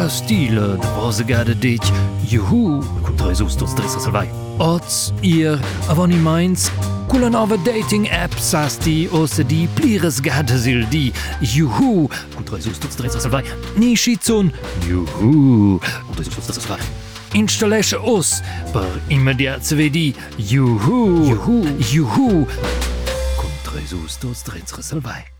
Nova stile de Brosegade detg, Juhu, kontra sus dos dresser se wei. Ods ir a meins, Kul an Dating-App sas di osse di plires gadesil di. Juhu! Kontra sus dos dresser se wei. Ni schizun. Juhu! Kontra sus dos dresser se wei. Installéche oss per immediat zwe di. Juhu! Juhu! Juhu! Kontra sus dos dresser se wei.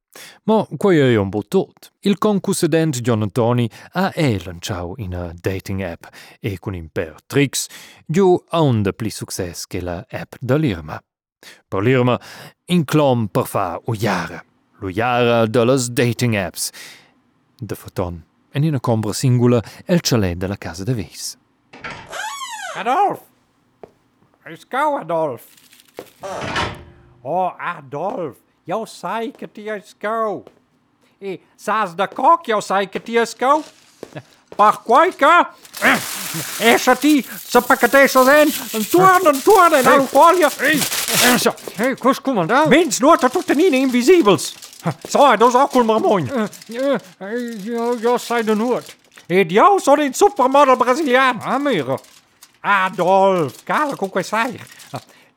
Ma quei è un po' tot. Il concussedent John Antoni ha e lanciau una dating app e con in per giù a un de pli success che la app da l'Irma. Per l'Irma in clom per fa o jara. Lo jara de las dating apps. De faton en in una combra singula el chalet de la casa de vis. Adolf! Is gauw, Adolf. Oh, Adolf, Jau sai, ka tie skau. e sas da kok, jau sai, ka eh, eh, tie skau. Parcoica, ești să păcătești o len, întoarnă, întoarnă, în alu folia. Însă, ei, cum cum da? Menți nu tot tot nine invisibles. Sai, dos ocul marmoni. Eu, eu sai de nuot. Ed eu sono il supermodel brasiliano. Amico. Adolf, cara, con que sai.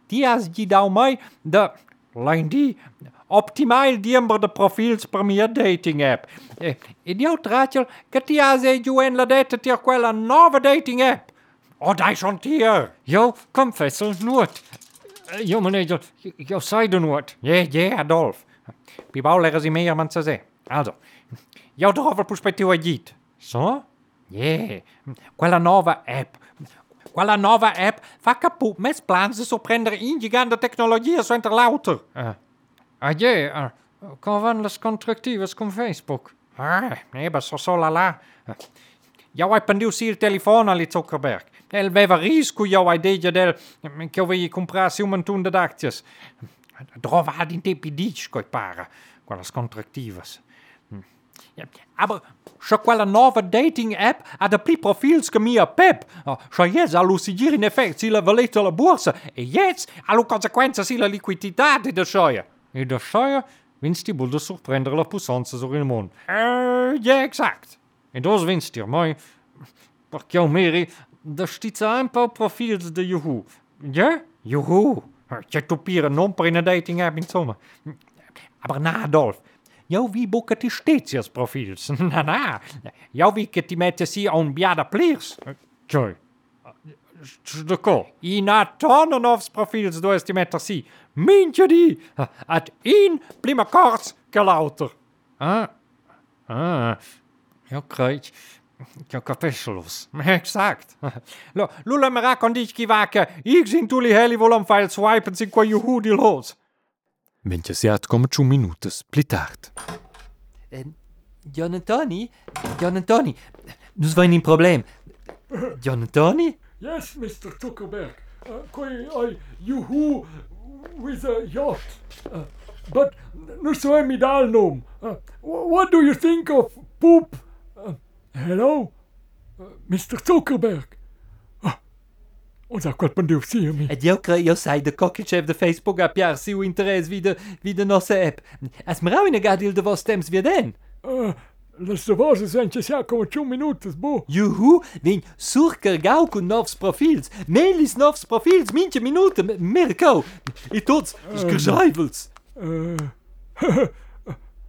Ti has di dau da... De... lijn die optimaal diember de profiels per mia dating app. E in jouw traatje che ti ha se giù en la dette tir quella nuova dating app. Oh, dai son tier. Jo, kom vessel Noord. Jo, meneer, jo, zei de Noord. Yeah, yeah, Adolf. Pi bau leggen si meer man se. Also, jou drover perspettivo agit. Så? Yeah, quella nuova app. qual a nova app Faca caput més plans de sorprendre indigant de tecnologia so interlauter. Uh, ah. adje, uh, ah, com van les constructives com Facebook? Ah, neba, so sola la. Uh, jag appendiu sil telefon ali Zuckerberg. El veva risco jag ideia del mm, che avevi comprasi un montone d'acties. Drovadi in tempi dici coi para, con las contractivas. Mm. Aber schon quella nuova dating app ha de pli profils che mia pep. Schon jetzt allo sigir in effect si la valeta la borsa e jetzt allo conseguenza si la liquidità de schoia. E de scheuer winst die boel de surprendere la puissance sur il mond. Eh, ja, exact. En dus winst hier, maar... Per jou meri, de stitza een paar profiels de Yahoo. Ja? Joehoe. Je topieren non per in dating app in. Aber na, Adolf. Boeken die steeds profiels. Na, na. Wie que die met si on biada pliers. Tjoi. De ko. Ina tonnen of profiels door die met si. Die. At in prima kort gelouter. Ah. Ah. Ja, krijg. Ja, kapesselos. Exact. Lula me racondici chi vaca. Ik zin tu li heli volom file swipen sin qua juhu di los. Menchasiat come ciù minutas pli tard. Eh, Gian Antoni? John Antoni? Nus vain in problem. John Antoni? Yes, Mr. Zuckerberg. Uh, quae I juhu with a yacht. Uh, but nu so mi dal nom. Uh, what do you think of poop? Uh, hello? Uh, Mr. Zuckerberg. Uh, Ons sia mi. Et eu eu sai de cockchef de Facebook a piar siu interes wie de, wie de nossa app. As merau in gadil de vos temps wie den. Uh, las vozes vence sia come 2 minutos, bo. Juhu, vin surker gau con novs profils. Melis novs profils, mintje minute, mercau. I tots, skrzaivels. Uh,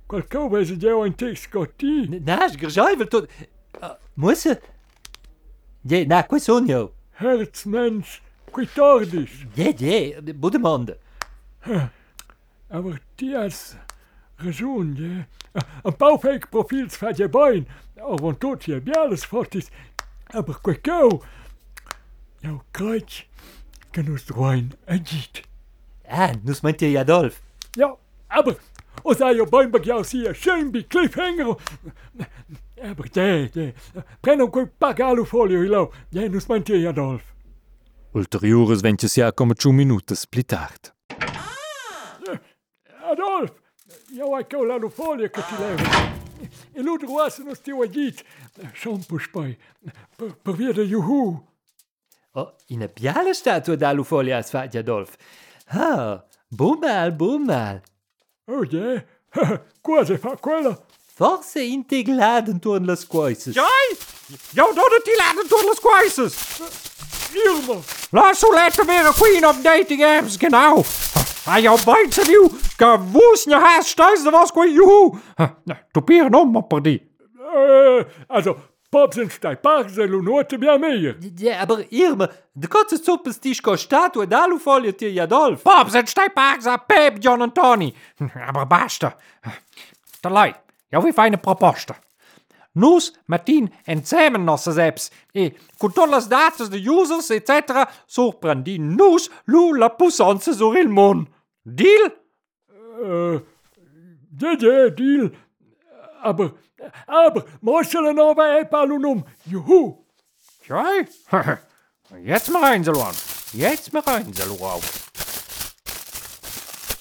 quel cau vese geu ein text gotti. Na, skrzaivels tot... Uh, Musse? Je, na, quai son jo? Herzmens, qui tordis. Je, je, budemande. Aber die has raison, ja. Een paar fake profiels van je bein. Want tot je alles fort is. Aber cau. Jouw kruid. Kan ons droin en jiet. Ah, nus meint ihr Adolf. Ja, aber... Os a jo bein bag jou sia schön bi cliffhanger. Eh, perché, eh, non quel pagalo folio il lau, é, eh, non smantia Adolf. Ulteriores venti sia come ciu pli tard. Ah! Adolf, io ho che la folio que ti levo. E l'altro outro non stiu a dit, son puspai, per, por via de juhu. Oh, in a piala statua da as sfatti Adolf. Ah, bom mal, bom mal. Oh, yeah, Quase fa quella. Forse integlad intorno las coisas. Jai! Jou doet het die laten door de squaces! Irma. Laat zo letten weer een queen op dating apps, genau! Hij jou bijt nieuw, gewoes je haast thuis, dat was gewoon joehoe! Topieren om, mopper die! Uh, also, Pops en Steipark zijn nooit bien meer. Ja, aber Irma, de kotze zuppes tischko statua d'alufolia tir Adolf. Pops en Steipark a Pep, John en Tony! Aber basta! Te lui, jou weer fijne proposta! Nus, Martin en samen nossas apps, e con todas las datas de users, etc., sorprendi nus lu la puissance sur il mon. Deal? Uh, ja, ja, deal. Aber, aber, moestele nou bij palunum. Juhu. Jai? Jetzt mal rein. Jetzt mal rein, Salon.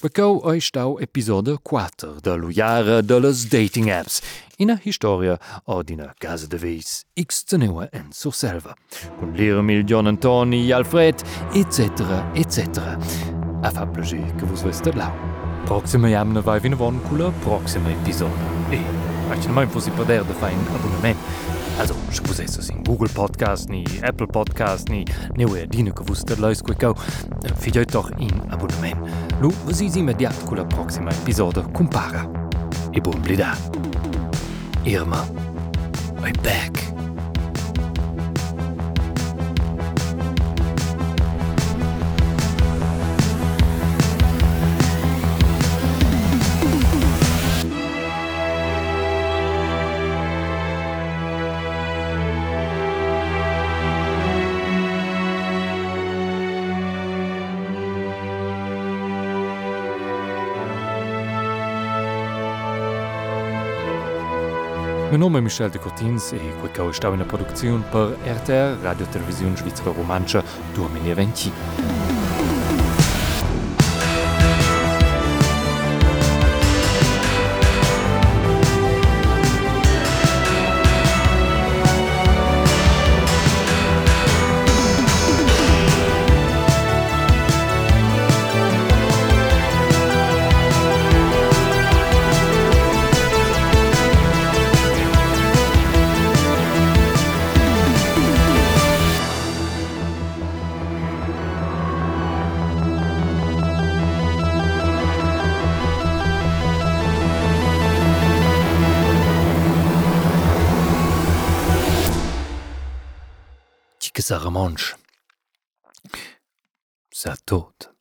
Becau oi stau episode 4 de luiara de las dating apps, ina historia od ina casa de vis x cenua en surselva, con l'Irmil, John Antoni, Alfred, etc. etc. A fa plager que vos veste lau. Proxima jamna vai vina von cula proxima episode. E, aici nu mai posi poder de fa un abonnement. Also wo se ass en Google Podcast nie, Apple Podcast nie, Neue Dine gewusst dat leis go go. Fiit doch in Abonnement. Lo wo si si mat Diat cooler Proxima Episode Compara. E bon blida. Irma. Oi back. Min nome Michel de Cortins e Quekau stawenne Produktionioun per RTR Radiotelevisioun Schweizer Romanscher Domini Venti. sa remanche. Sa toute